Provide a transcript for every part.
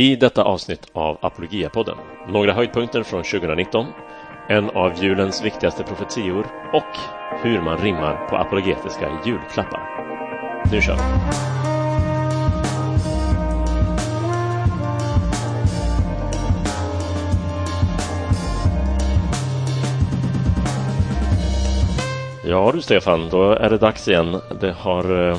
I detta avsnitt av Apologiapodden några höjdpunkter från 2019, en av julens viktigaste profetior och hur man rimmar på apologetiska julklappar. Nu kör vi! Ja du Stefan, då är det dags igen. Det har, eh,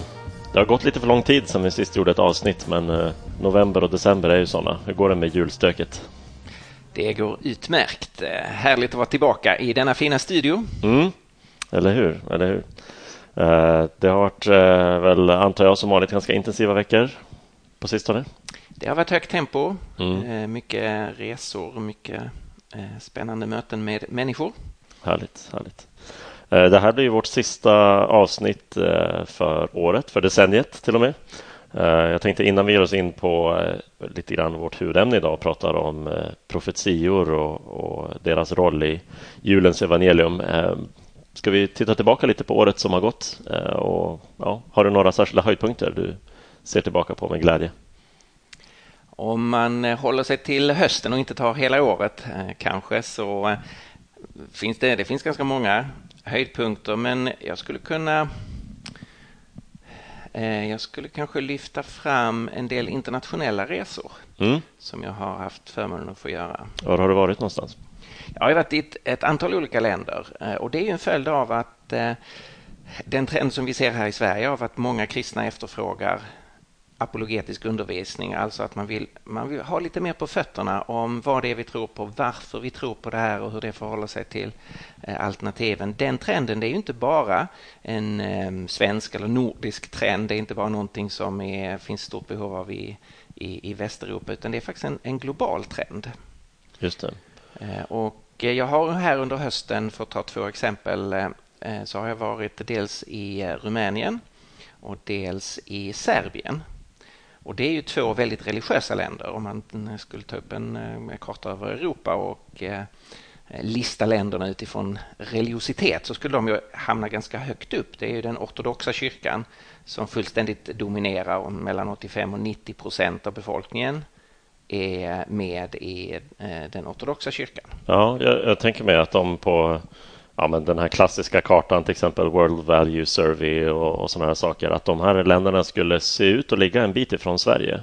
det har gått lite för lång tid sedan vi sist gjorde ett avsnitt men eh, november och december är ju sådana. Hur går det med julstöket? Det går utmärkt. Eh, härligt att vara tillbaka i denna fina studio. Mm, eller hur? Eller hur? Det har varit väl, antar jag, som vanligt ganska intensiva veckor på sistone. Det har varit högt tempo, mm. mycket resor, mycket spännande möten med människor. Härligt, härligt. Eh, det här blir vårt sista avsnitt eh, för året, för decenniet till och med. Eh, jag tänkte innan vi ger oss in på lite grann vårt huvudämne idag och pratar om profetior och, och deras roll i julens evangelium. Ska vi titta tillbaka lite på året som har gått? Och, ja, har du några särskilda höjdpunkter du ser tillbaka på med glädje? Om man håller sig till hösten och inte tar hela året kanske så finns det, det finns ganska många höjdpunkter, men jag skulle kunna eh, jag skulle kanske lyfta fram en del internationella resor mm. som jag har haft förmånen att få göra. Var har du varit någonstans? Jag har varit i ett, ett antal olika länder eh, och det är en följd av att eh, den trend som vi ser här i Sverige av att många kristna efterfrågar apologetisk undervisning, alltså att man vill, man vill ha lite mer på fötterna om vad det är vi tror på, varför vi tror på det här och hur det förhåller sig till eh, alternativen. Den trenden det är ju inte bara en eh, svensk eller nordisk trend, det är inte bara någonting som är, finns stort behov av i, i, i Västeuropa, utan det är faktiskt en, en global trend. Just det. Eh, och jag har här under hösten, för att ta två exempel, eh, eh, så har jag varit dels i eh, Rumänien och dels i Serbien. Och det är ju två väldigt religiösa länder. Om man eh, skulle ta upp en, eh, karta över Europa och eh, lista länderna utifrån religiositet så skulle de ju hamna ganska högt upp. Det är ju den ortodoxa kyrkan som fullständigt dominerar och mellan 85 och 90 procent av befolkningen är med i den ortodoxa kyrkan. Ja, jag, jag tänker mig att de på ja, men den här klassiska kartan, till exempel World Value Survey och, och sådana här saker, att de här länderna skulle se ut och ligga en bit ifrån Sverige.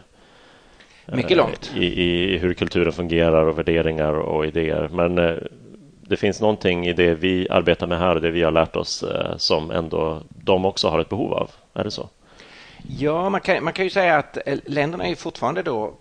Mycket långt. I, i hur kulturen fungerar och värderingar och idéer. Men eh, det finns någonting i det vi arbetar med här och det vi har lärt oss eh, som ändå de också har ett behov av. Är det så? Ja, man kan, man kan ju säga att eh, länderna är fortfarande då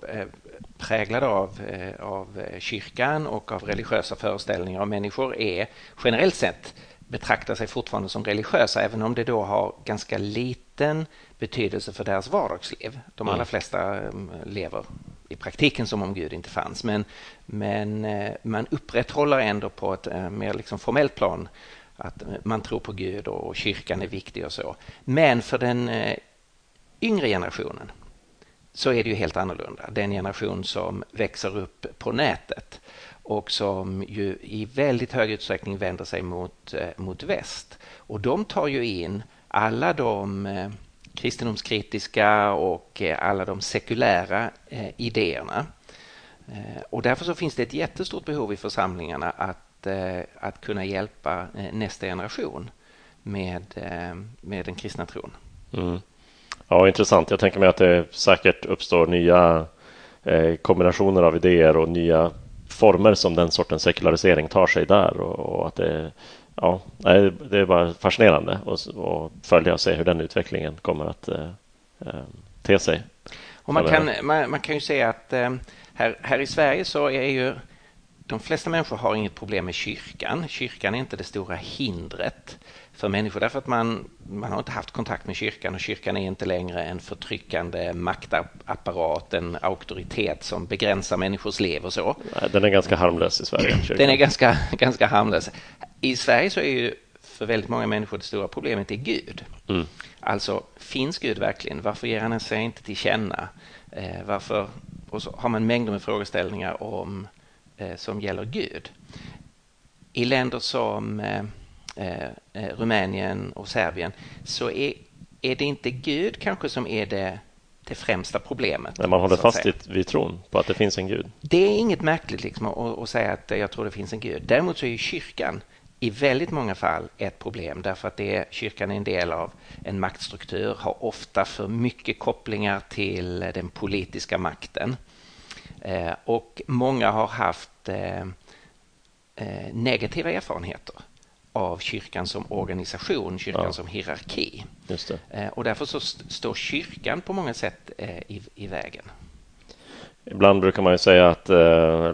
präglade av, eh, av kyrkan och av religiösa föreställningar och människor är generellt sett betraktar sig fortfarande som religiösa även om det då har ganska liten betydelse för deras vardagsliv. De allra mm. flesta mm, lever i praktiken som om Gud inte fanns men, men eh, man upprätthåller ändå på ett eh, mer liksom formellt plan att man tror på Gud och kyrkan är viktig och så. Men för den yngre generationen så är det ju helt annorlunda. Den generation som växer upp på nätet och som ju i väldigt hög utsträckning vänder sig mot, eh, mot väst. Och de tar ju in alla de eh, kristendomskritiska och eh, alla de sekulära idéerna. Och därför så finns det ett jättestort behov i församlingarna att, att kunna hjälpa nästa generation med, med den kristna tron. Mm. Ja, intressant. Jag tänker mig att det säkert uppstår nya eh, kombinationer av idéer och nya former som den sortens sekularisering tar sig där och, att det, ja, det är bara fascinerande att följa och se hur den utvecklingen kommer att eh, eh te sig. Och man, kan, man, man, kan ju säga att här, här i Sverige så är ju de flesta människor har inget problem med kyrkan. Kyrkan är inte det stora hindret för människor därför att man, man har inte haft kontakt med kyrkan och kyrkan är inte längre en förtryckande maktapparat, en auktoritet som begränsar människors liv och så. Den är ganska harmlös i Sverige. Kyrkan. Den är ganska, ganska harmlös. I Sverige så är ju för väldigt många människor det stora problemet är Gud. Mm. Alltså, finns Gud verkligen? Varför ger han sig inte till känna? Eh, varför? Och så har man mängder med frågeställningar om, eh, som gäller Gud. I länder som eh, Rumänien och Serbien så är, är det inte Gud kanske som är det det främsta problemet. När man håller fast vid tron på att det finns en gud. Det är inget märkligt liksom att, att säga att jag tror det finns en gud. Däremot så är kyrkan i väldigt många fall ett problem därför att det är, kyrkan är en del av en maktstruktur, har ofta för mycket kopplingar till den politiska makten. Eh, och många har haft eh, eh, negativa erfarenheter av kyrkan som organisation, kyrkan ja. som hierarki. Och därför så står kyrkan på många sätt i, i vägen. Ibland brukar man ju säga att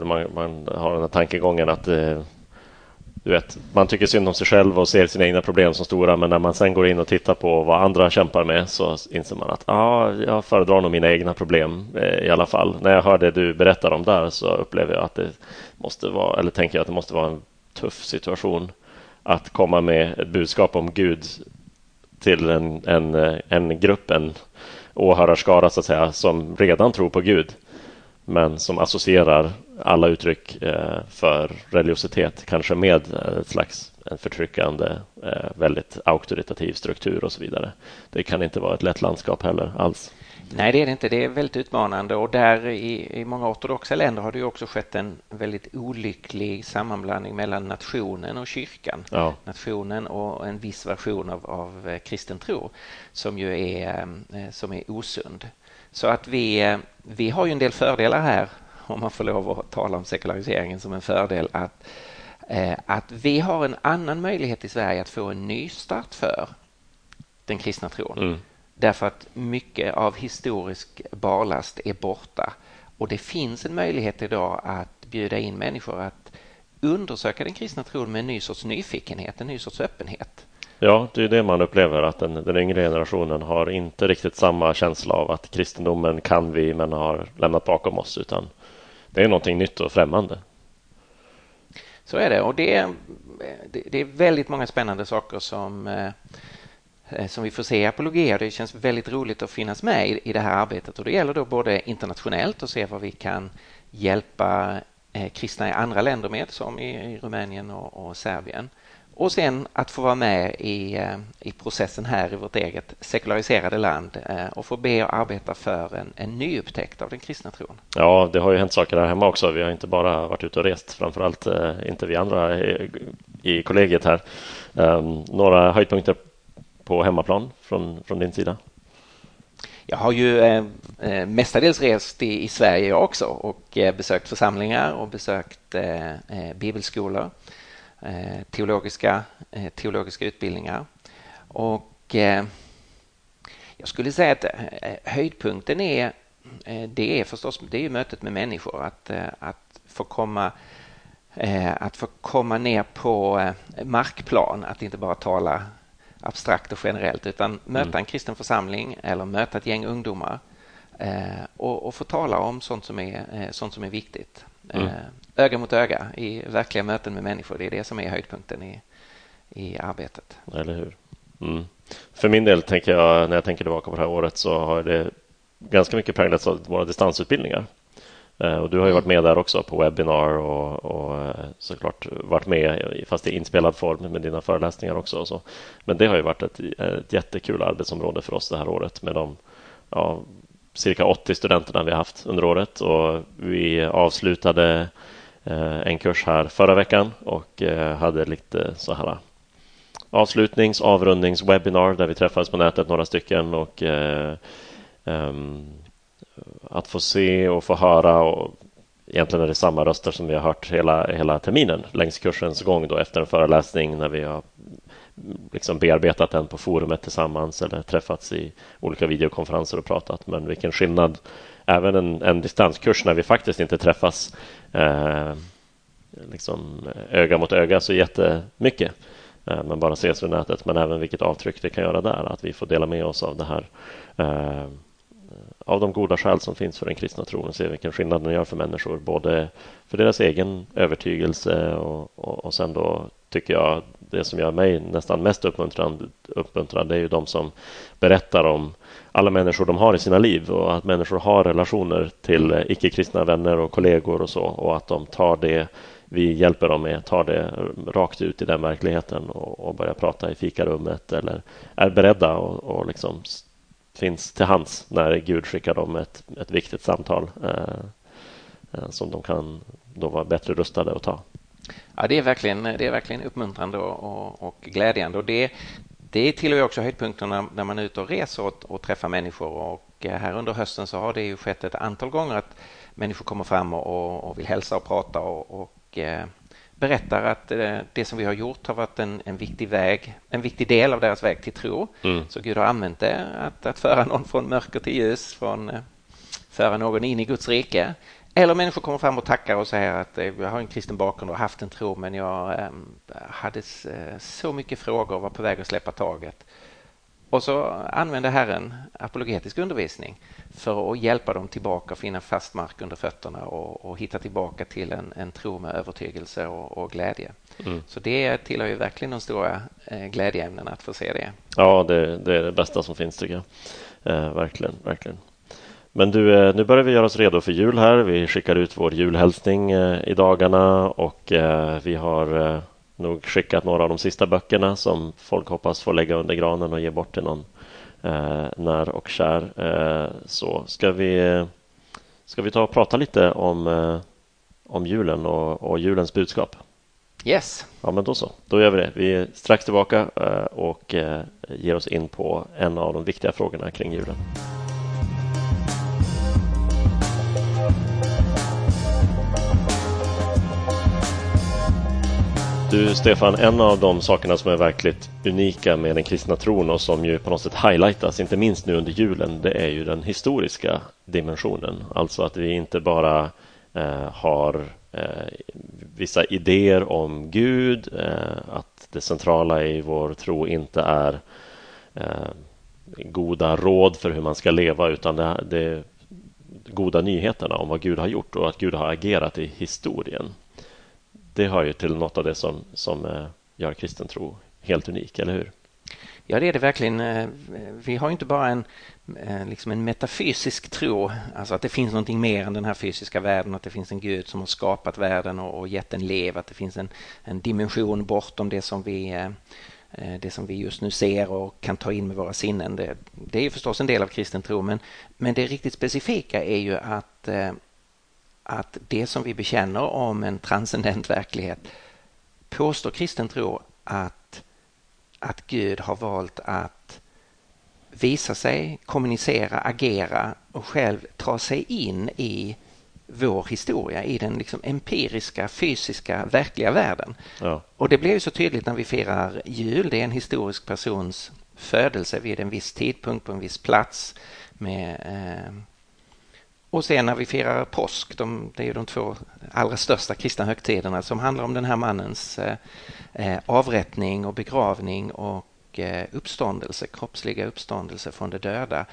man, man har den här tankegången att du vet, man tycker synd om sig själv och ser sina egna problem som stora men när man sen går in och tittar på vad andra kämpar med så inser man att ah, jag föredrar nog mina egna problem eh, i alla fall. När jag hör det du berättar om där så upplever jag att det måste vara, eller tänker jag att det måste vara en tuff situation att komma med ett budskap om Gud till en, en, en grupp, en åhörarskara så att säga, som redan tror på Gud men som associerar alla uttryck eh, för religiositet, kanske med eh, ett slags en förtryckande, eh, väldigt auktoritativ struktur och så vidare. Det kan inte vara ett lätt landskap heller alls. Nej, det är det inte. Det är väldigt utmanande och där i, i många ortodoxa länder har det också skett en väldigt olycklig sammanblandning mellan nationen och kyrkan. Ja. Nationen och en viss version av, av eh, kristen tro som ju är, som är osund. Så att vi, vi har ju en del fördelar här om man får lov att tala om sekulariseringen som en fördel, att, eh, att vi har en annan möjlighet i Sverige att få en ny start för den kristna tron. Mm. Därför att mycket av historisk barlast är borta och det finns en möjlighet idag att bjuda in människor att undersöka den kristna tron med en ny sorts nyfikenhet, en ny sorts öppenhet. Ja, det är det man upplever att den, den yngre generationen har inte riktigt samma känsla av att kristendomen kan vi men har lämnat bakom oss utan det är någonting nytt och främmande. Så är det och det är, det är väldigt många spännande saker som, eh, Eh, som vi får se i apologia. Det känns väldigt roligt att finnas med i det här arbetet och det gäller då både internationellt och se vad vi kan hjälpa eh, kristna i andra länder med som i Rumänien och, och Serbien och sen att få vara med i, eh, i processen här i vårt eget sekulariserade land och få be och arbeta för en, en nyupptäckt av den kristna tron. Ja, det har ju hänt saker här hemma också. Vi har inte bara varit ute och rest, framförallt inte vi andra i, i kollegiet här. Um, några höjdpunkter på hemmaplan från, från din sida? Jag har ju eh, eh, mestadels rest i, i Sverige jag också och eh, besökt församlingar och besökt eh, eh bibelskolor. Eh, teologiska, eh, teologiska utbildningar. Och eh, jag skulle säga att eh, höjdpunkten är det är förstås det är mötet med människor, att, att, få komma, att få komma ner på markplan, att inte bara tala abstrakt och generellt utan möta mm. en kristen församling eller möta ett gäng ungdomar och, och få tala om sånt som är, sånt som är viktigt. Mm. Eh, öga mot öga i verkliga möten med människor. Det är det som är höjdpunkten i, i arbetet. Eller hur? Mm. För min del tänker jag, när jag tänker tillbaka på det här året så har det ganska mycket präglats av våra distansutbildningar. Eh, och du har ju varit med där också på webbinar och, och eh, såklart varit med fast i inspelad form med dina föreläsningar också. Och så. Men det har ju varit ett, ett jättekul arbetsområde för oss det här året med de ja, cirka 80 studenterna vi haft under året och vi avslutade eh, en kurs här förra veckan och hade lite så här avslutnings avrundnings webinar där vi träffades på nätet några stycken och um, att få se och få höra och egentligen är det samma röster som vi har hört hela, hela terminen längs kursens gång då efter en föreläsning när vi har liksom bearbetat den på forumet tillsammans eller träffats i olika videokonferenser och pratat. Men vilken skillnad även en, en distanskurs när vi faktiskt inte träffas eh, liksom öga mot öga så jättemycket. Eh, men bara ses över nätet. Men även vilket avtryck det kan göra där. Att vi får dela med oss av det här. Eh, av de goda skäl som finns för den kristna tron och se vilken skillnad den gör för människor. Både för deras egen övertygelse och, och, och sen då tycker jag det som gör mig nästan mest uppmuntrad, uppmuntrande är ju de som berättar om alla människor de har i sina liv och att människor har relationer till icke-kristna vänner och kollegor och så och att de tar det vi hjälper dem med, tar det rakt ut i den verkligheten och, och börjar prata i fikarummet eller är beredda och, och liksom finns till hands när Gud skickar dem ett, ett viktigt samtal eh, eh, som de kan då vara bättre rustade att ta. Ja, det är verkligen, det är verkligen uppmuntrande och, och, och glädjande. Och det, det tillhör också höjdpunkterna när man är ute och reser och, och träffar människor. Och eh, här under hösten så har det ju skett ett antal gånger att människor kommer fram och, och vill hälsa och prata och, och eh, berättar att eh, det som vi har gjort har varit en, en viktig väg, en viktig del av deras väg till tro. Mm. Så Gud har använt det att, att föra någon från mörker till ljus, från eh, föra någon in i Guds rike. Eller människor kommer fram och tackar och säger att eh, jag har en kristen bakgrund och haft en tro men jag ehm, hade så mycket frågor och var på väg att släppa taget. Och så använder Herren apologetisk undervisning för att hjälpa dem tillbaka och finna fast mark under fötterna och, och hitta tillbaka till en, en tro med övertygelse och, och glädje. Mm. Så det tillhör ju verkligen de stora eh, glädjeämnena att få se det. Ja, det, det är det bästa som finns tycker jag. Eh, verkligen, verkligen. Men du, eh, nu börjar vi göra oss redo för jul här. Vi skickar ut vår julhälsning eh, i dagarna och vi har nog skickat några av de sista böckerna som folk hoppas få lägga under granen och ge bort till någon när och kär. Så ska vi, ska vi ta och prata lite om, om julen och, och julens budskap? Yes. Ja, men då så. Då gör vi det. Vi är strax tillbaka och ger oss in på en av de viktiga frågorna kring julen. Du Stefan, en av de sakerna som är verkligt unika med den kristna tron och som ju på något sätt highlightas, inte minst nu under julen, det är ju den historiska dimensionen. Alltså att vi inte bara eh, har eh, vissa idéer om Gud, eh, att det centrala i vår tro inte är eh, goda råd för hur man ska leva, utan det, det goda nyheterna om vad Gud har gjort och att Gud har agerat i historien det hör ju till något av det som, som eh, gör kristen tro helt unik, eller hur? Ja, det är det verkligen. Eh, vi har inte bara en, eh, liksom en metafysisk tro, alltså att det finns någonting mer än den här fysiska världen, att det finns en Gud som har skapat världen och, och gett den lev, att det finns en, en dimension bortom det som vi det som vi just nu ser och kan ta in med våra sinnen. Det, det är förstås en del av kristen tro, men, men det riktigt specifika är ju att att det som vi bekänner om en transcendent verklighet påstår kristen tro att, att Gud har valt att visa sig, kommunicera, agera och själv ta sig in i vår historia, i den liksom empiriska, fysiska, verkliga världen. Ja. Och det blir ju så tydligt när vi firar jul. Det är en historisk persons födelse vid en viss tidpunkt på en viss plats med eh, och sen när vi firar påsk, de, det är de två allra största kristna högtiderna som handlar om den här mannens eh, eh, avrättning och begravning och eh, uppståndelse, kroppsliga uppståndelse från de döda.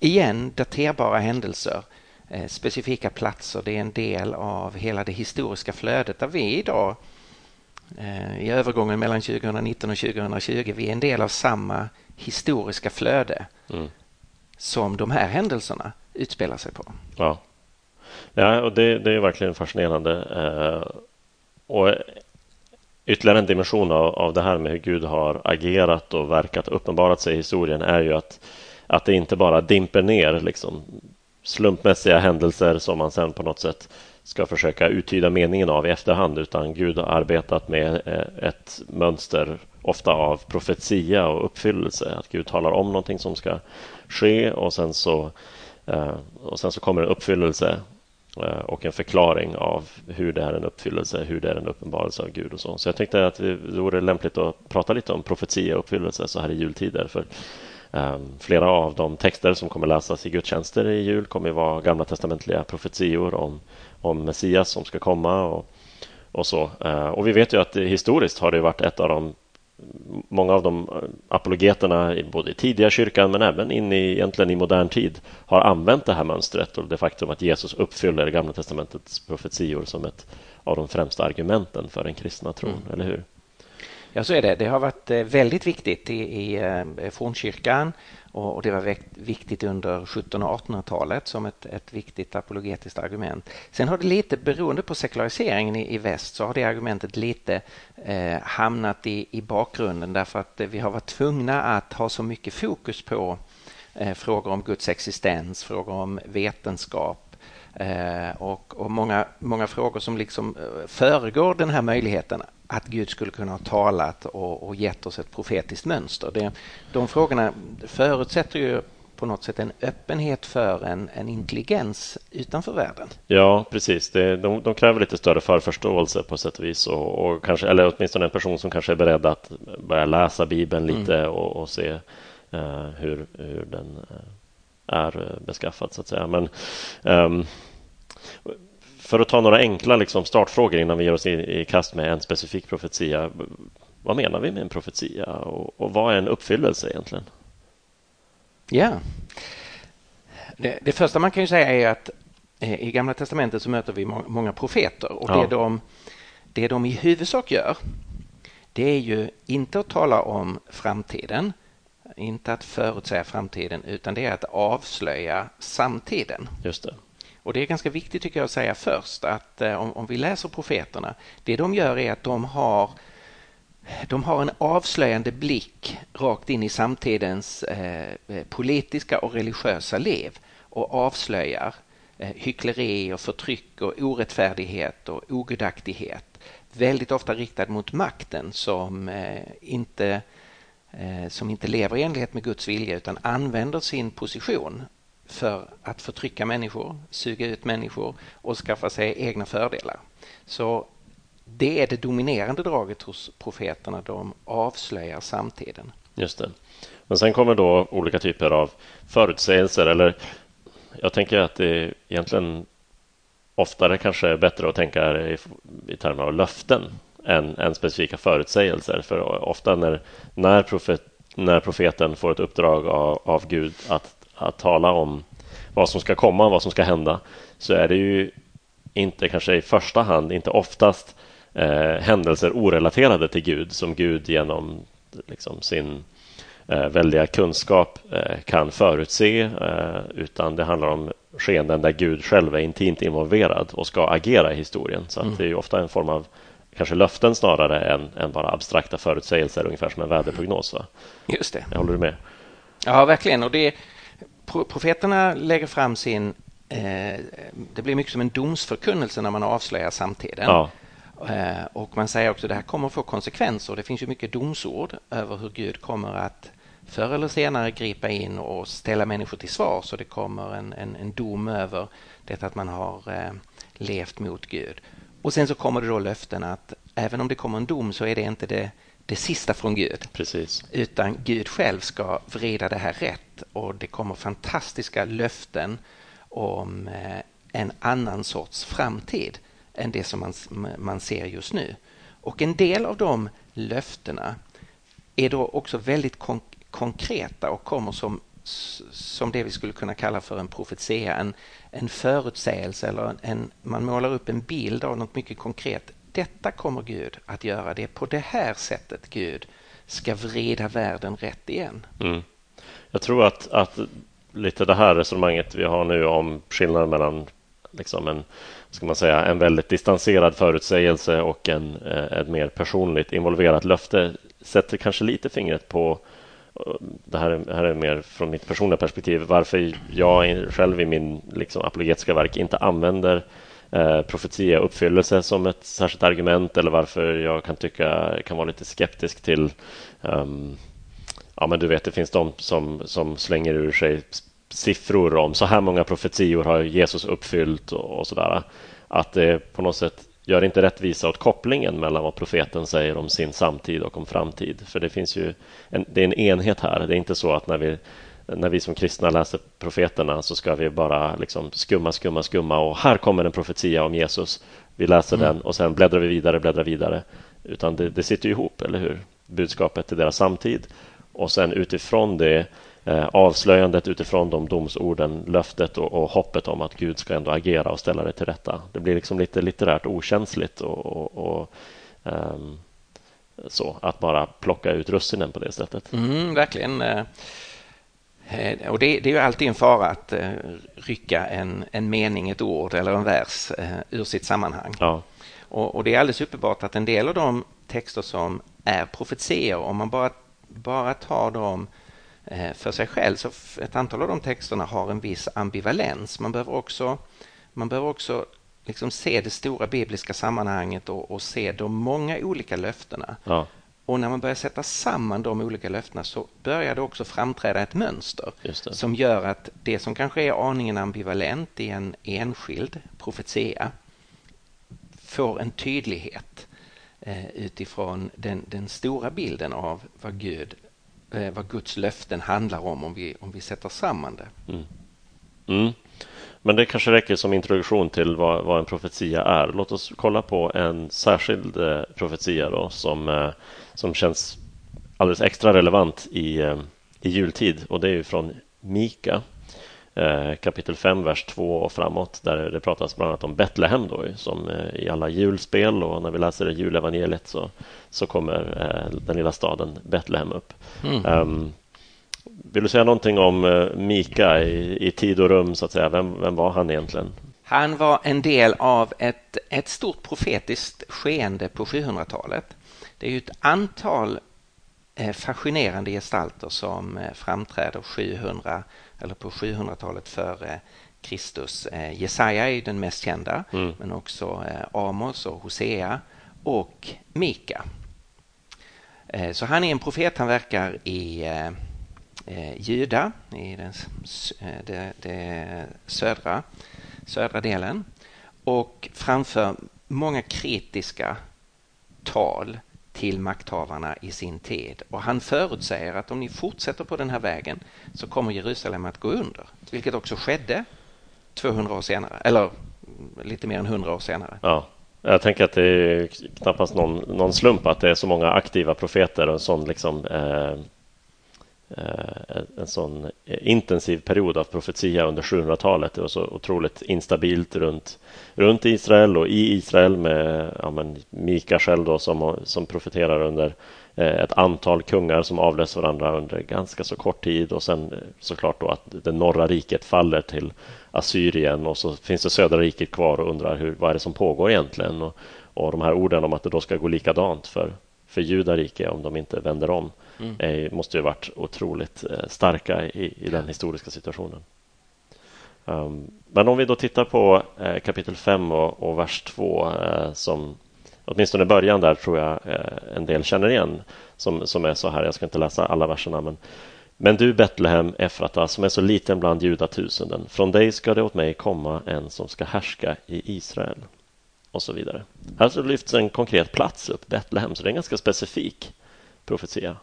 Igen daterbara händelser, eh, specifika platser, det är en del av hela det historiska flödet där vi idag eh, i övergången mellan 2019 och 2020, vi är en del av samma historiska flöde mm. som de här händelserna utspelar sig på. Ja, ja och det, det är verkligen fascinerande. Eh, och ytterligare en dimension av, av det här med hur Gud har agerat och verkat och uppenbarat sig i historien är ju att, att det inte bara dimper ner liksom, slumpmässiga händelser som man sen på något sätt ska försöka uttyda meningen av i efterhand utan Gud har arbetat med eh, ett mönster ofta av profetia och uppfyllelse. Att Gud talar om någonting som ska ske och sen så Eh, och sen så kommer en uppfyllelse eh, och en förklaring av hur det är en uppfyllelse, hur det är en uppenbarelse av Gud och så. Så jag tänkte att det vore lämpligt att prata lite om profetia och uppfyllelse så här i jultider. För ehm, flera av de texter som kommer läsas i gudstjänster i jul kommer att vara gamla testamentliga profetior om, om Messias som ska komma och, och så. Eh, och vi vet ju att historiskt har det varit ett av de många av de eh, apologeterna, både i tidiga kyrkan men även in i, egentligen i modern tid, har använt det här mönstret och det faktum att Jesus uppfyller Gamla testamentets profetior som ett av de främsta argumenten för den kristna tron, mm. eller hur? Ja, så är det. Det har varit eh, väldigt viktigt i, i eh, fornkyrkan och det var viktigt under 1700 och 1800-talet som ett, ett viktigt apologetiskt argument. Sen har det lite, beroende på sekulariseringen i, i väst, så har det argumentet lite eh, hamnat i, i bakgrunden därför att vi har varit tvungna att ha så mycket fokus på eh, frågor om Guds existens, frågor om vetenskap eh, och, och många, många frågor som liksom eh, föregår den här möjligheten att Gud skulle kunna ha talat och, och gett oss ett profetiskt mönster. Det, de frågorna förutsätter ju på något sätt en öppenhet för en, en intelligens utanför världen. Ja, precis. Det, de, de kräver lite större förförståelse på sätt och vis. Och, och, kanske, eller åtminstone en person som kanske är beredd att börja läsa Bibeln lite mm. och, och, se uh, hur, hur den uh, är beskaffad, så att säga. Men um, för att ta några enkla liksom, startfrågor innan vi ger oss i, i kast med en specifik profetia. Vad menar vi med en profetia och, och vad är en uppfyllelse egentligen? Ja. Det, det, första man kan ju säga är att eh, i Gamla testamentet så möter vi må, många profeter och ja. det, de, det de i huvudsak gör det är ju inte att tala om framtiden, inte att förutsäga framtiden utan det är att avslöja samtiden. Just det. Och det är ganska viktigt tycker jag att säga först att eh, om, om vi läser profeterna, det de gör är att de har de har en avslöjande blick rakt in i samtidens eh, eh, politiska och religiösa liv och avslöjar eh, hyckleri och förtryck och orättfärdighet och ogudaktighet. Väldigt ofta riktad mot makten som, eh, inte, eh, som inte lever i enlighet med Guds vilja utan använder sin position för att förtrycka människor, suga ut människor och skaffa sig egna fördelar. Så det är det dominerande draget hos profeterna. De avslöjar samtiden. Just det. Men sen kommer då olika typer av förutsägelser eller jag tänker att det egentligen oftare kanske är bättre att tänka i, i termer av löften än, än specifika förutsägelser. För ofta när, när, profet, när profeten får ett uppdrag av, av Gud att, att tala om vad som ska komma, vad som ska hända, så är det ju inte kanske i första hand, inte oftast eh, händelser orelaterade till Gud som Gud genom liksom, sin eh, väldiga kunskap eh, kan förutse eh, utan det handlar om skeenden där Gud själv är intimt involverad och ska agera i historien. Så mm. det är ofta en form av kanske löften snarare än, än bara abstrakta förutsägelser, ungefär som en väderprognos. Va? Just det. Jag håller du med? Ja, verkligen. Och det, profeterna lägger fram sin... Eh, det blir mycket som en domsförkunnelse när man avslöjar samtiden. Ja. Eh, och man säger också att det här kommer att få konsekvenser. Det finns ju mycket domsord över hur Gud kommer att förr eller senare gripa in och ställa människor till svar så det kommer en, en, en dom över detta att man har eh, levt mot Gud. Och sen så kommer det då löften att även om det kommer en dom så är det inte det, det sista från Gud. Precis. Utan Gud själv ska vrida det här rätt och det kommer fantastiska löften om eh, en annan sorts framtid än det som man, man ser just nu. Och en del av de löftena är då också väldigt konk konkreta och kommer som, som det vi skulle kunna kalla för en profetia, en, en förutsägelse eller en, man målar upp en bild av något mycket konkret. Detta kommer Gud att göra. Det är på det här sättet Gud ska vrida världen rätt igen. Mm. Jag tror att, att lite det här resonemanget vi har nu om skillnaden mellan liksom en ska man säga, en väldigt distanserad förutsägelse och en, eh, ett mer personligt involverat löfte sätter kanske lite fingret på eh, det här, är, här är mer från mitt personliga perspektiv varför jag själv i min liksom, apologetiska verk inte använder eh, profetia uppfyllelse som ett särskilt argument eller varför jag kan tycka kan vara lite skeptisk till um, Ja, men du vet, det finns de som, som slänger ur sig siffror om så här många profetior har Jesus uppfyllt och, och sådär. Att det på något sätt gör inte rättvisa åt kopplingen mellan vad profeten säger om sin samtid och om framtid. För det finns ju en, det är en enhet här. Det är inte så att när vi, när vi som kristna läser profeterna så ska vi bara liksom skumma, skumma, skumma och här kommer en profetia om Jesus. Vi läser mm. den och sen bläddrar vi vidare, bläddrar vidare. Utan det, det sitter ihop, eller hur? Budskapet till deras samtid. Och sen utifrån det eh, avslöjandet utifrån de domsorden, löftet och, och, hoppet om att Gud ska ändå agera och ställa det till rätta. Det blir liksom lite litterärt okänsligt och, och, och um, så att bara plocka ut russinen på det sättet. Mm, verkligen. Eh, eh, och det, det, är ju alltid en fara att uh, rycka en, en mening, ett ord eller en vers ur sitt sammanhang. Ja. Och, och, det är alldeles uppenbart att en del av de texter som är profetier, om man bara, bara tar dem för sig själv. Så ett antal av de texterna har en viss ambivalens. Man behöver också, man behöver också liksom se det stora bibliska sammanhanget och, och se de många olika löftena. Ja. Och när man börjar sätta samman de olika löftena så börjar det också framträda ett mönster som gör att det som kanske är aningen ambivalent i en enskild profetia får en tydlighet eh, Eh, utifrån den, den, stora bilden av vad, Gud, eh, vad Guds löften handlar om om vi, om vi sätter samman det. Mm. Mm. Men det kanske räcker som introduktion till vad, vad en profetia är. Låt oss kolla på en särskild eh, profetia då, som, eh, som känns alldeles extra relevant i, eh, i jultid och det är ju från Mika kapitel 5, vers 2 och framåt där det pratas bland annat om Betlehem då, som eh, i alla julspel och när vi läser julevangeliet så, så kommer eh, den lilla staden Betlehem upp. Mm. Um, vill du säga någonting om eh, Mika i, i tid och rum, så att säga? Vem, vem var han egentligen? Han var en del av ett, ett stort profetiskt skeende på 700-talet. Det är ju ett antal eh, fascinerande gestalter som eh, framträder 700 eller på 700-talet före Kristus. Jesaja är den mest kända, mm. men också Amos och Hosea och Mika. Så han är en profet, han verkar i eh, Juda i den eh, det, det södra, södra delen och framför många kritiska tal till makthavarna i sin tid. Och han förutsäger att om ni fortsätter på den här vägen så kommer Jerusalem att gå under, vilket också skedde 200 år senare, eller lite mer än 100 år senare. Ja. Jag tänker att det är knappast någon, någon slump att det är så många aktiva profeter och en sån liksom, eh, Eh, en sån eh, intensiv period av profetia under 700-talet. Det var så otroligt instabilt runt, runt Israel och i Israel med ja, men Mika själv då, som, som profeterar under eh, ett antal kungar som avlöser varandra under ganska så kort tid. Och sen såklart då att det norra riket faller till Assyrien och så finns det södra riket kvar och undrar hur, vad är det som pågår egentligen? Och, och de här orden om att det då ska gå likadant för, för judarike om de inte vänder om mm. eh, måste ju varit otroligt eh, starka i, i den historiska situationen. Um, men om vi då tittar på eh, kapitel 5 och, och, vers 2 eh, som åtminstone i början där tror jag eh, en del känner igen som, som är så här, jag ska inte läsa alla verserna men men du Betlehem Efrata som är så liten bland judatusenden från dig ska det åt mig komma en som ska härska i Israel och så vidare. Här så lyfts en konkret plats upp, Betlehem, så det är en ganska specifik profetia.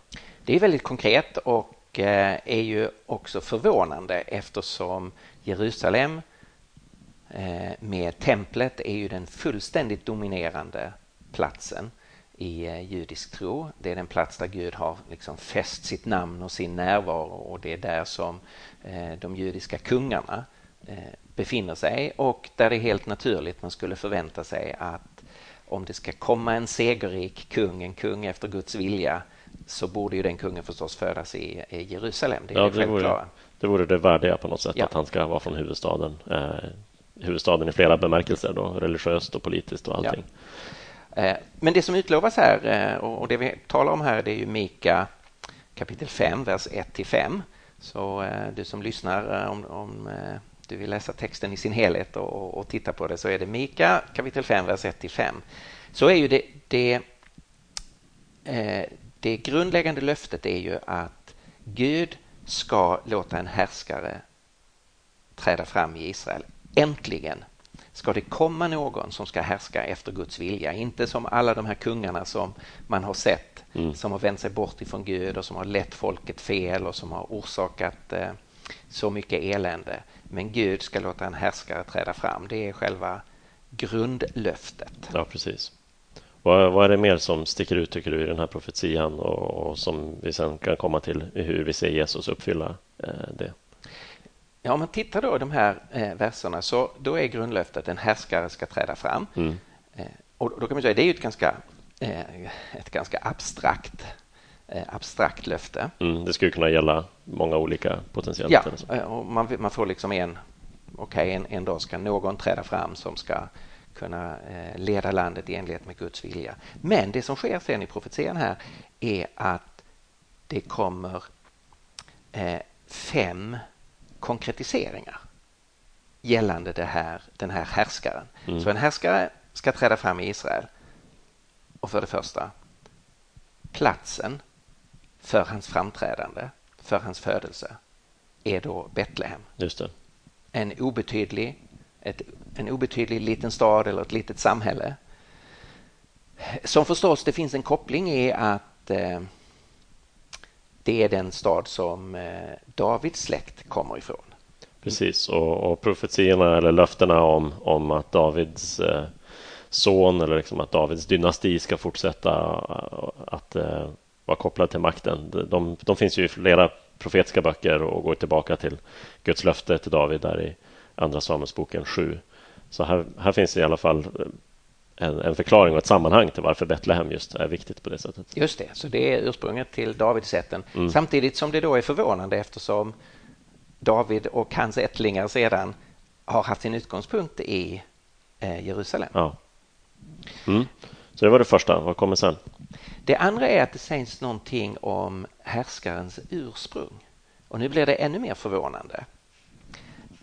Det är väldigt konkret och eh, är ju också förvånande eftersom Jerusalem eh, med templet är ju den fullständigt dominerande platsen i eh, judisk tro. Det är den plats där Gud har liksom fäst sitt namn och sin närvaro och det är där som de judiska kungarna befinner sig och där det är helt naturligt man skulle förvänta sig att om det ska komma en segerrik kung, en kung efter Guds vilja så borde ju den kungen förstås födas i, i Jerusalem. Det är ja, det, vore, det vore det värdiga på något sätt ja. att han ska vara från huvudstaden. Eh, huvudstaden i flera bemärkelser, då, religiöst och politiskt och allting. Ja. Eh, men det som utlovas här eh, och det vi talar om här det är ju Mika kapitel 5, vers 1 5. Så eh, du som lyssnar om, om du vill läsa texten i sin helhet och, och, titta på det så är det Mika kapitel 5, vers 1 5. Så är ju det, det det grundläggande löftet är ju att Gud ska låta en härskare träda fram i Israel. Äntligen ska det komma någon som ska härska efter Guds vilja. Inte som alla de här kungarna som man har sett mm. som har vänt sig bort ifrån Gud och som har lett folket fel och som har orsakat eh, så mycket elände. Men Gud ska låta en härskare träda fram. Det är själva grundlöftet. Ja, precis. Vad, vad, är det mer som sticker ut tycker du i den här profetian och, och som vi sen kan komma till hur vi ser Jesus uppfylla eh, det? Ja, om man tittar då i de här eh, verserna så då är grundlöftet en härskare ska träda fram. Mm. Eh, och då kan man säga det är ju ett ganska, eh, ett ganska abstrakt abstrakt löfte. Mm, det skulle kunna gälla många olika potentiellt. Ja, eh, och man, man får liksom en okej, okay, en, en dag ska någon träda fram som ska kunna eh, leda landet i enlighet med Guds vilja. Men det som sker sen i profetian här är att det kommer eh, fem konkretiseringar gällande det här, den här härskaren. Mm. Så en härskare ska träda fram i Israel. Och för det första, platsen för hans framträdande, för hans födelse, är då Betlehem. Just det. En obetydlig, ett, en obetydlig liten stad eller ett litet samhälle. Som förstås det finns en koppling i att eh, det är den stad som eh, Davids släkt kommer ifrån. Precis, och, och profetiorna eller löftena om, om att Davids eh, son eller liksom att Davids dynasti ska fortsätta eh, att eh, vara kopplad till makten. De, de finns ju i flera profetiska böcker och går tillbaka till Guds löfte till David där i Andra Samuelsboken 7. Så här, här finns det i alla fall en, en, förklaring och ett sammanhang till varför Betlehem just är viktigt på det sättet. Just det, så det är ursprunget till Davidsätten. Mm. Samtidigt som det då är förvånande eftersom David och hans ättlingar sedan har haft sin utgångspunkt i eh, Jerusalem. Ja. Mm. Så det var det första. Vad kommer sen? Det andra är att det sägs någonting om härskarens ursprung. Och nu blir det ännu mer förvånande.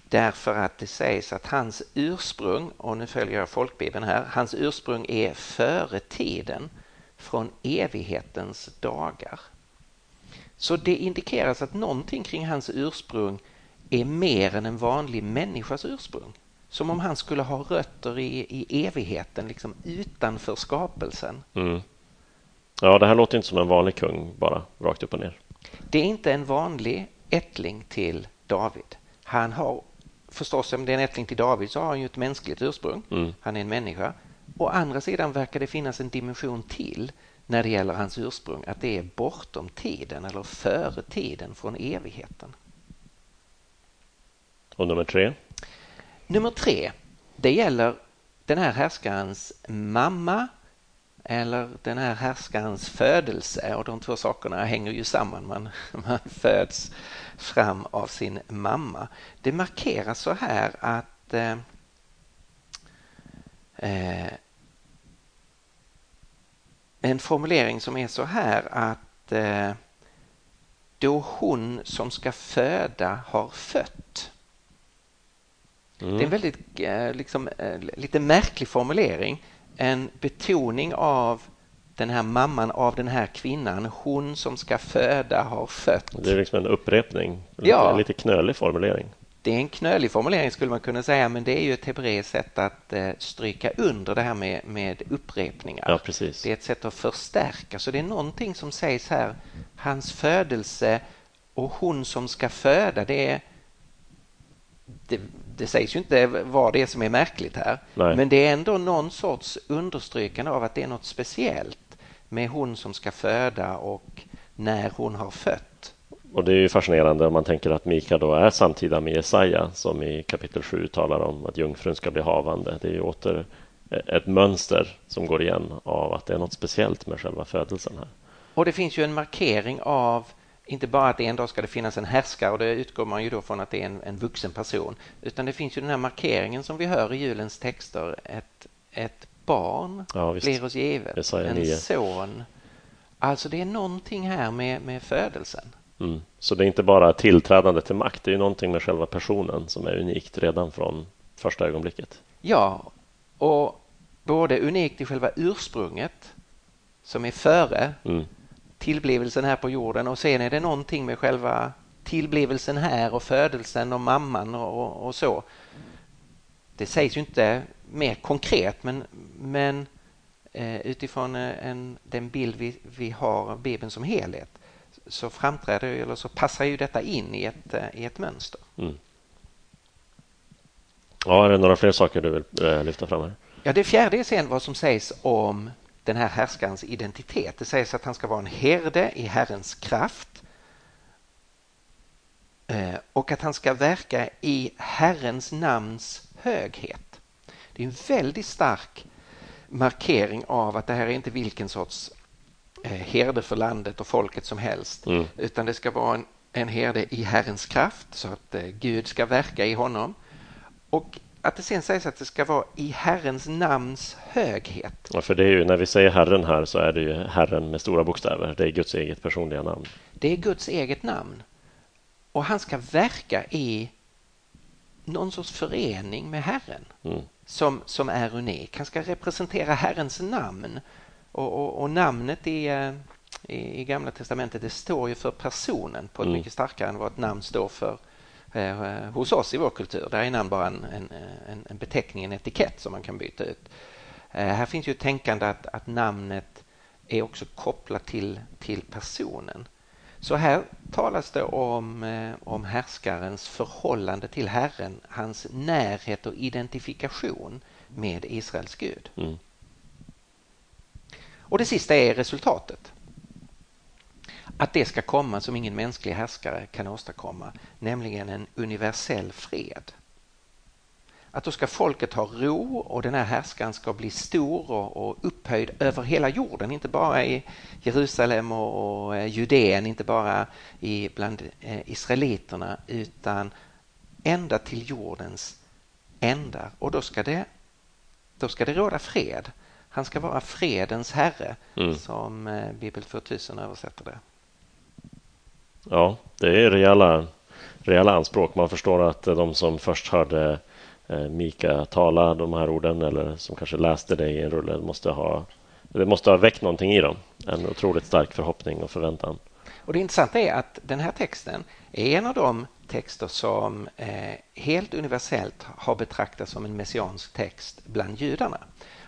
Därför att det sägs att hans ursprung, och nu följer jag folkbibeln här, hans ursprung är före tiden från evighetens dagar. Så det indikeras att någonting kring hans ursprung är mer än en vanlig människas ursprung. Som om han skulle ha rötter i, i evigheten, liksom utanför skapelsen. Mm. Ja, det här låter inte som en vanlig kung, bara rakt upp och ner. Det är inte en vanlig ättling till David. Han har förstås, om det är en ättling till David så har han ju ett mänskligt ursprung. Mm. Han är en människa. Å andra sidan verkar det finnas en dimension till när det gäller hans ursprung, att det är bortom tiden eller före tiden från evigheten. Och nummer tre? Nummer tre, det gäller den här härskarens mamma eller den här härskarens födelse och de två sakerna hänger ju samman. Man, man föds fram av sin mamma. Det markeras så här att eh, eh, en formulering som är så här att eh, då hon som ska föda har fött. Mm. Det är en väldigt eh, liksom, eh, lite märklig formulering. En betoning av den här mamman av den här kvinnan, hon som ska föda har fött. Det är liksom en upprepning, ja. lite knölig formulering. Det är en knölig formulering skulle man kunna säga, men det är ju ett hebreiskt sätt att eh, stryka under det här med, med upprepningar. Ja, precis. Det är ett sätt att förstärka, så det är någonting som sägs här. Hans födelse och hon som ska föda, det är det, det sägs ju inte vad det är som är märkligt här, Nej. men det är ändå någon sorts understrykande av att det är något speciellt med hon som ska föda och när hon har fött. Och det är ju fascinerande om man tänker att Mika då är samtida med Jesaja som i kapitel 7 talar om att jungfrun ska bli havande. Det är ju åter ett mönster som går igen av att det är något speciellt med själva födelsen här. Och det finns ju en markering av inte bara att en dag ska det finnas en härskare och det utgår man ju då från att det är en, en vuxen person utan det finns ju den här markeringen som vi hör i julens texter. Ett, ett barn ja, blir oss givet, en 9. son. Alltså det är någonting här med, med födelsen. Mm. Så det är inte bara tillträdande till makt, det är någonting med själva personen som är unikt redan från första ögonblicket. Ja, och både unikt i själva ursprunget som är före mm tillblivelsen här på jorden och sen är det någonting med själva tillblivelsen här och födelsen och mamman och, och så. Det sägs ju inte mer konkret men, men eh, utifrån eh, en, den bild vi, vi har av Bibeln som helhet så framträder eller så passar ju detta in i ett, eh, i ett mönster. Mm. Ja, är det några fler saker du vill lyfta fram här? Ja, det fjärde är sen vad som sägs om den här härskarens identitet. Det sägs att han ska vara en herde i Herrens kraft eh, och att han ska verka i Herrens namns höghet. Det är en väldigt stark markering av att det här är inte vilken sorts eh, herde för landet och folket som helst mm. utan det ska vara en, en herde i Herrens kraft så att eh, Gud ska verka i honom. Och att det sen sägs att det ska vara i Herrens namns höghet. Ja, för det är ju när vi säger Herren här så är det ju Herren med stora bokstäver. Det är Guds eget personliga namn. Det är Guds eget namn. och han ska verka i någon sorts förening med Herren mm. som, som är unik. Han ska representera Herrens namn och, och, och namnet i, eh, i, i, Gamla testamentet det står ju för personen på ett mm. mycket starkare än vad ett namn står för eh, hos oss i vår kultur. Där är namn bara en, en, en, en beteckning, en etikett som man kan byta ut. Eh, här finns ju tänkande att, att namnet är också kopplat till, till personen. Så här talas det om, eh, om härskarens förhållande till Herren, hans närhet och identifikation med Israels Gud. Mm. Och det sista är resultatet. Att det ska komma som ingen mänsklig härskare kan åstadkomma, nämligen en universell fred att då ska folket ha ro och den här härskaren ska bli stor och, och upphöjd över hela jorden, inte bara i Jerusalem och, och Judeen, inte bara i, bland eh, israeliterna utan ända till jordens ändar. Och då ska det, då ska det råda fred. Han ska vara fredens herre, mm. som eh, Bibel 2000 översätter det. Ja, det är rejäla, rejäla anspråk. Man förstår att eh, de som först hörde eh, Mika tala de här orden eller som kanske läste det i en rulle måste ha, det måste ha väckt någonting i dem. En otroligt stark förhoppning och förväntan. Och Det intressanta är att den här texten är en av de texter som eh, helt universellt har betraktats som en messiansk text bland judarna.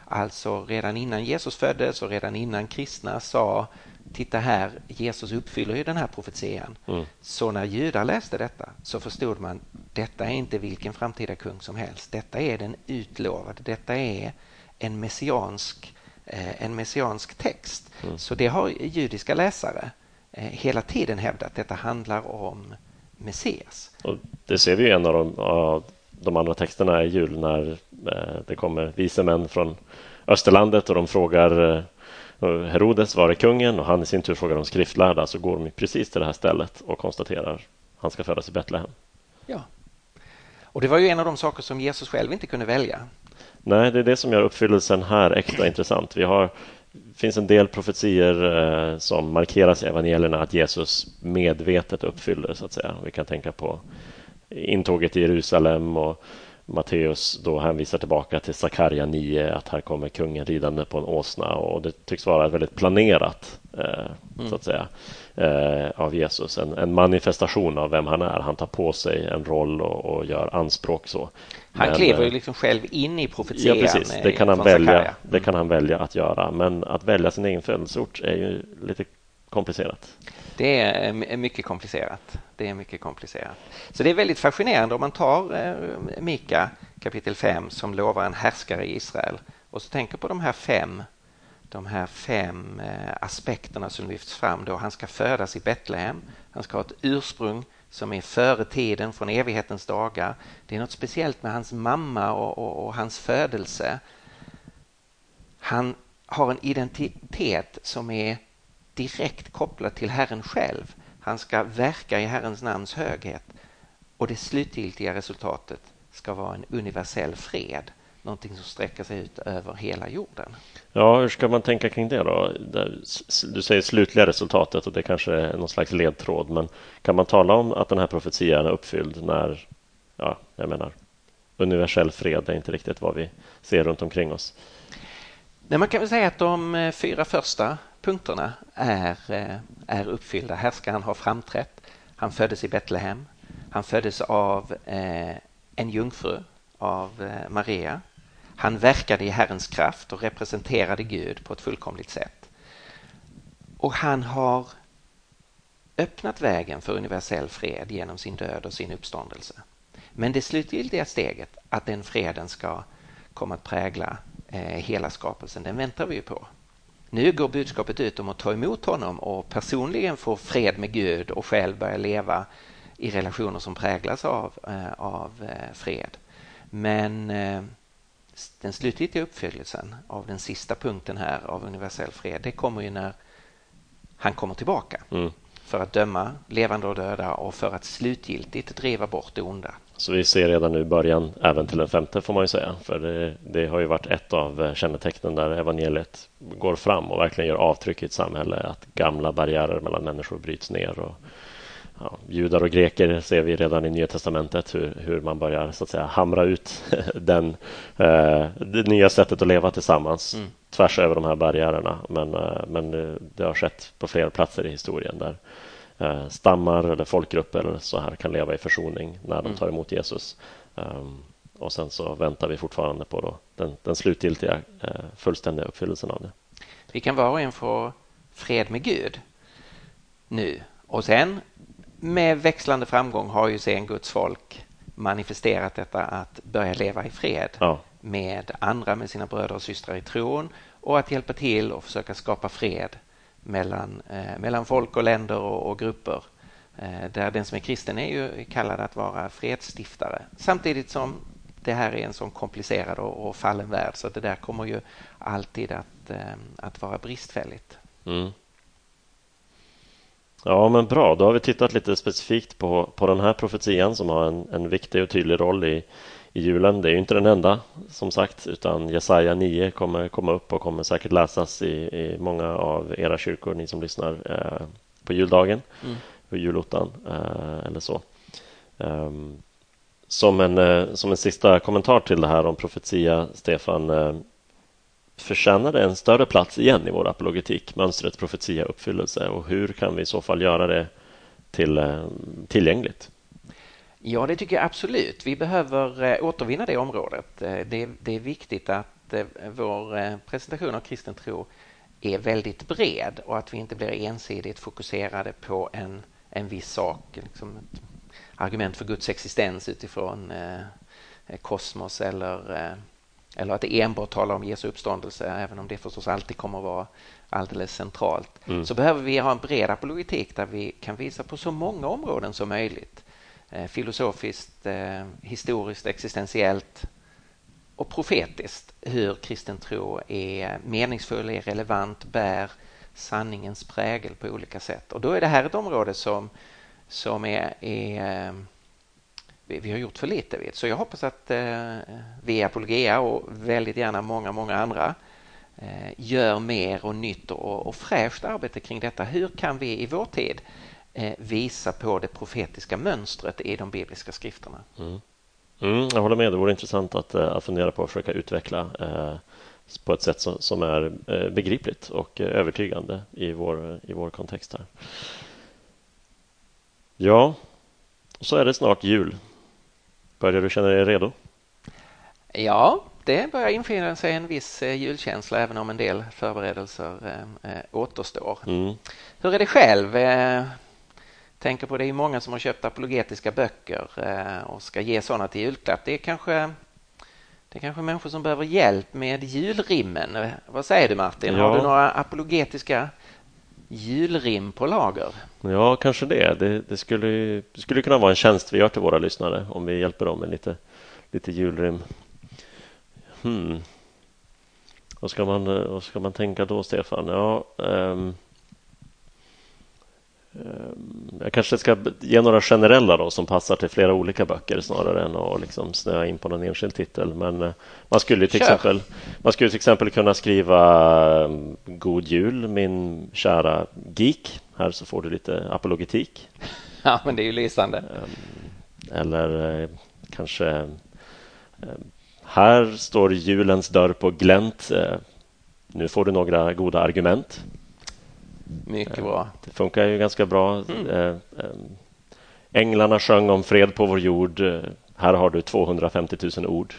Alltså redan innan Jesus föddes och redan innan kristna sa titta här, Jesus uppfyller ju den här profetian. Mm. Så när judar läste detta så förstod man detta är inte vilken framtida kung som helst. Detta är den utlovade. Detta är en messiansk, eh, en messiansk text. Mm. Så det har judiska läsare eh, hela tiden hävdat. Detta handlar om Messias. Och det ser vi i en av de, av de andra texterna i jul när eh, det kommer vise män från Österlandet och de frågar Herodes var det kungen och han i sin tur frågar de skriftlärda så går de precis till det här stället och konstaterar att han ska födas i Betlehem. Ja, och det var ju en av de saker som Jesus själv inte kunde välja. Nej, det är det som gör uppfyllelsen här extra intressant. Vi har det finns en del profetier eh, som markeras i evangelierna att Jesus medvetet uppfyller, så att säga. Vi kan tänka på intåget i Jerusalem och Matteus då hänvisar tillbaka till Sakarja 9 att här kommer kungen ridande på en åsna och det tycks vara väldigt planerat mm. så att säga eh, av Jesus. En, en, manifestation av vem han är. Han tar på sig en roll och, och gör anspråk så. Han men, kliver ju eh, liksom själv in i profetian. Ja, precis. Det kan, han välja, det kan han välja att göra. Men att välja sin egen födelseort är ju lite komplicerat. Det eh, är mycket komplicerat. Det är mycket komplicerat. Så det är väldigt fascinerande om man tar eh, Mika kapitel 5 som lovar en härskare i Israel och så tänker på de här fem de här fem eh, aspekterna som lyfts fram då. Han ska födas i Betlehem. Han ska ha ett ursprung som är före tiden, från evighetens dagar. Det är något speciellt med hans mamma och, och, och hans födelse. Han har en identitet som är direkt kopplat till Herren själv. Han ska verka i Herrens namns höghet och det slutgiltiga resultatet ska vara en universell fred, någonting som sträcker sig ut över hela jorden. Ja, hur ska man tänka kring det då? Du säger slutliga resultatet och det kanske är någon slags ledtråd, men kan man tala om att den här profetian är uppfylld när, ja, jag menar, universell fred är inte riktigt vad vi ser runt omkring oss? Nej, man kan väl säga att de eh, fyra första punkterna är, eh, är uppfyllda. han ha framträtt. Han föddes i Betlehem. Han föddes av eh, en jungfru, av eh, Maria. Han verkade i Herrens kraft och representerade Gud på ett fullkomligt sätt. Och han har öppnat vägen för universell fred genom sin död och sin uppståndelse. Men det slutgiltiga steget, att den freden ska komma att prägla eh, hela skapelsen, den väntar vi ju på. Nu går budskapet ut om att ta emot honom och personligen få fred med Gud och själv börja leva i relationer som präglas av, eh, av eh, fred. Men den slutgiltiga uppfyllelsen av den sista punkten här av universell fred, det kommer ju när han kommer tillbaka mm. för att döma levande och döda och för att slutgiltigt driva bort det onda. Så vi ser redan nu början även till den femte får man ju säga. För det, det, har ju varit ett av kännetecknen där evangeliet går fram och verkligen gör avtryck i ett samhälle. Att gamla barriärer mellan människor bryts ner och ja, judar och greker ser vi redan i Nya Testamentet hur, hur man börjar så att säga hamra ut den, eh, det nya sättet att leva tillsammans mm. tvärs över de här barriärerna. Men, eh, men det har skett på flera platser i historien där eh, stammar eller folkgrupper så här kan leva i försoning när de mm. tar emot Jesus. Um, och sen så väntar vi fortfarande på då den, den slutgiltiga eh, fullständiga uppfyllelsen av det. Vi kan var och en få fred med Gud nu och sen med växlande framgång har ju sen Guds folk manifesterat detta att börja leva i fred ja. med andra, med sina bröder och systrar i tron och att hjälpa till och försöka skapa fred mellan, eh, mellan folk och länder och, och grupper. Eh, där den som är kristen är ju kallad att vara fredsstiftare samtidigt som det här är en sån komplicerad och, och fallen värld så det där kommer ju alltid att, eh, att vara bristfälligt. Mm. Ja, men bra. Då har vi tittat lite specifikt på, på den här profetian som har en, en viktig och tydlig roll i, i julen. Det är ju inte den enda som sagt, utan Jesaja 9 kommer komma upp och kommer säkert läsas i, i många av era kyrkor, ni som lyssnar eh, på juldagen, mm. på julottan eh, eller så. Um, som en, eh, som en sista kommentar till det här om profetia, Stefan, eh, det en större plats igen i vår apologetik, mönstret profetia uppfyllelse och hur kan vi i så fall göra det till, eh, tillgängligt? Ja, det tycker jag absolut. Vi behöver återvinna det området. Det, det är viktigt att vår presentation av kristen tro är väldigt bred och att vi inte blir ensidigt fokuserade på en, en viss sak, liksom ett argument för Guds existens utifrån eh, kosmos eller, eh, eller att det enbart talar om Jesu uppståndelse, även om det förstås alltid kommer att vara alldeles centralt, mm. så behöver vi ha en bred apologetik där vi kan visa på så många områden som möjligt. Eh, filosofiskt, eh, historiskt, existentiellt och profetiskt hur kristen tro är meningsfull, är relevant, bär sanningens prägel på olika sätt. Och då är det här ett område som som är, är eh, vi har gjort för lite. Vet. Så jag hoppas att eh, vi i Apologia och väldigt gärna många, många andra eh, gör mer och nytt och, och fräscht arbete kring detta. Hur kan vi i vår tid visa på det profetiska mönstret i de bibliska skrifterna? Mm. Mm, jag håller med. Det vore intressant att, att fundera på att försöka utveckla eh, på ett sätt som, som är eh, begripligt och övertygande i vår, i vår kontext här. Ja, och så är det snart jul. Börjar du känna dig redo? Ja, det börjar infinna sig en viss eh, julkänsla även om en del förberedelser eh, eh, återstår. Mm. Hur är det själv? Eh, tänker på det är många som har köpt apologetiska böcker eh, och ska ge sådana till julklapp. Det är kanske det är kanske människor som behöver hjälp med julrimmen. Vad säger du Martin? Ja. Har du några apologetiska julrim på lager? Ja, kanske det. Det, det skulle, det skulle kunna vara en tjänst vi gör till våra lyssnare om vi hjälper dem med lite, lite julrim. Hmm. Vad, ska man, vad ska man tänka då, Stefan? Ja, um, jag kanske ska ge några generella då som passar till flera olika böcker snarare än att liksom snöa in på någon enskild titel. Men eh, man skulle till, exempel, man skulle till exempel kunna skriva ehm, God jul min kära geek. Här så får du lite apologetik. Ja, men det är ju lysande. Ehm, eller eh, kanske ehm, Här står julens dörr på glänt. Eh, nu får du några goda argument. Mycket bra. Det funkar ju ganska bra. Mm. Änglarna sjöng om fred på vår jord. Här har du 250 000 ord.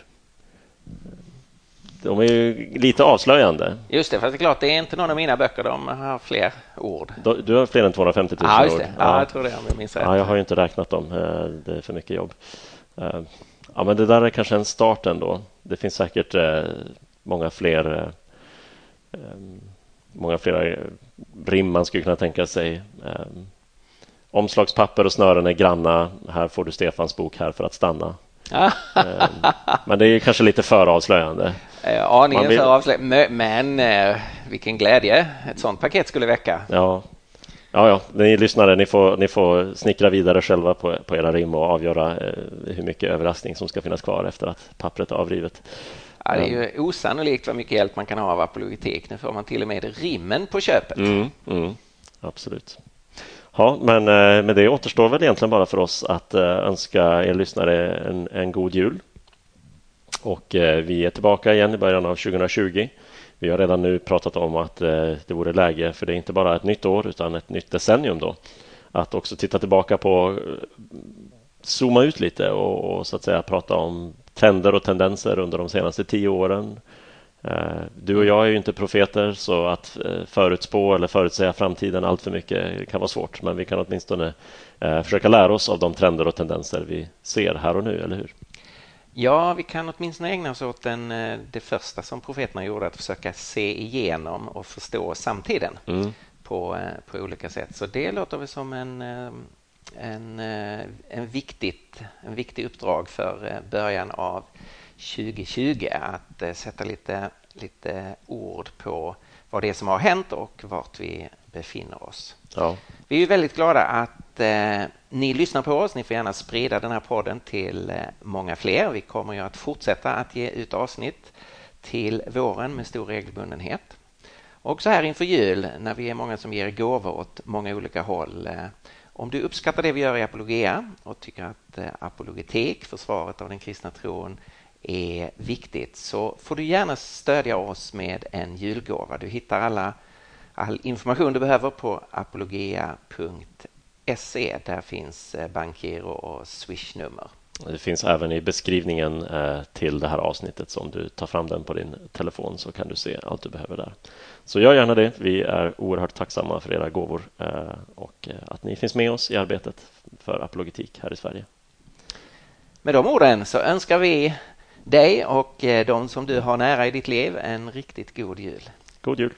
De är ju lite avslöjande. Just det, för det är klart, det är inte någon av mina böcker. De har fler ord. Du har fler än 250 000 ja, just det. ord? Ja, ja, jag tror det om jag minns rätt. Ja, jag har ju inte räknat dem. Det är för mycket jobb. Ja, men det där är kanske en start ändå. Det finns säkert många fler många fler rim man skulle kunna tänka sig. Um, omslagspapper och snören är granna. Här får du Stefans bok här för att stanna. um, men det är kanske lite för avslöjande. Aningen vill... för avslöjande, men uh, vilken glädje ett sånt paket skulle väcka. Ja, Ja, ja, ni lyssnare, ni får, ni får snickra vidare själva på, på era rim och avgöra eh, hur mycket överraskning som ska finnas kvar efter att pappret är avrivet. Ja, det är ju osannolikt vad mycket hjälp man kan ha av apologetik. Nu får man till och med rimmen på köpet. Mm, mm, absolut. Ja, men eh, med det återstår väl egentligen bara för oss att eh, önska er lyssnare en, en god jul. Och eh, vi är tillbaka igen i början av 2020. Vi har redan nu pratat om att det vore läge, för det är inte bara ett nytt år utan ett nytt decennium då, att också titta tillbaka på, zooma ut lite och, och så att säga prata om trender och tendenser under de senaste tio åren. Eh, du och jag är ju inte profeter så att eh, förutspå eller förutsäga framtiden allt för mycket kan vara svårt. Men vi kan åtminstone eh, försöka lära oss av de trender och tendenser vi ser här och nu, eller hur? Ja, vi kan åtminstone ägna oss åt den, det första som profeterna gjorde, att försöka se igenom och förstå samtiden mm. på, på olika sätt. Så det låter väl som en, en, en, viktigt, en viktig uppdrag för början av 2020 att eh, sätta lite, lite ord på vad det är som har hänt och vart vi befinner oss. Ja. Vi är väldigt glada att eh, ni lyssnar på oss. Ni får gärna sprida den här podden till eh, många fler. Vi kommer ju att fortsätta att ge ut avsnitt till våren med stor regelbundenhet. Och så här inför jul när vi är många som ger gåvor åt många olika håll. Eh, om du uppskattar det vi gör i Apologia och tycker att eh, apologetik, försvaret av den kristna tron, är viktigt så får du gärna stödja oss med en julgåva. Du hittar alla, all information du behöver på apologia.se. Där finns eh, bankgiro och swishnummer. Det finns även i beskrivningen eh, till det här avsnittet. Så om du tar fram den på din telefon så kan du se allt du behöver där. Så gör gärna det. Vi är oerhört tacksamma för era gåvor eh, och att ni finns med oss i arbetet för apologetik här i Sverige. Med de orden så önskar vi dig och eh, de som du har nära i ditt liv en riktigt god jul. God jul!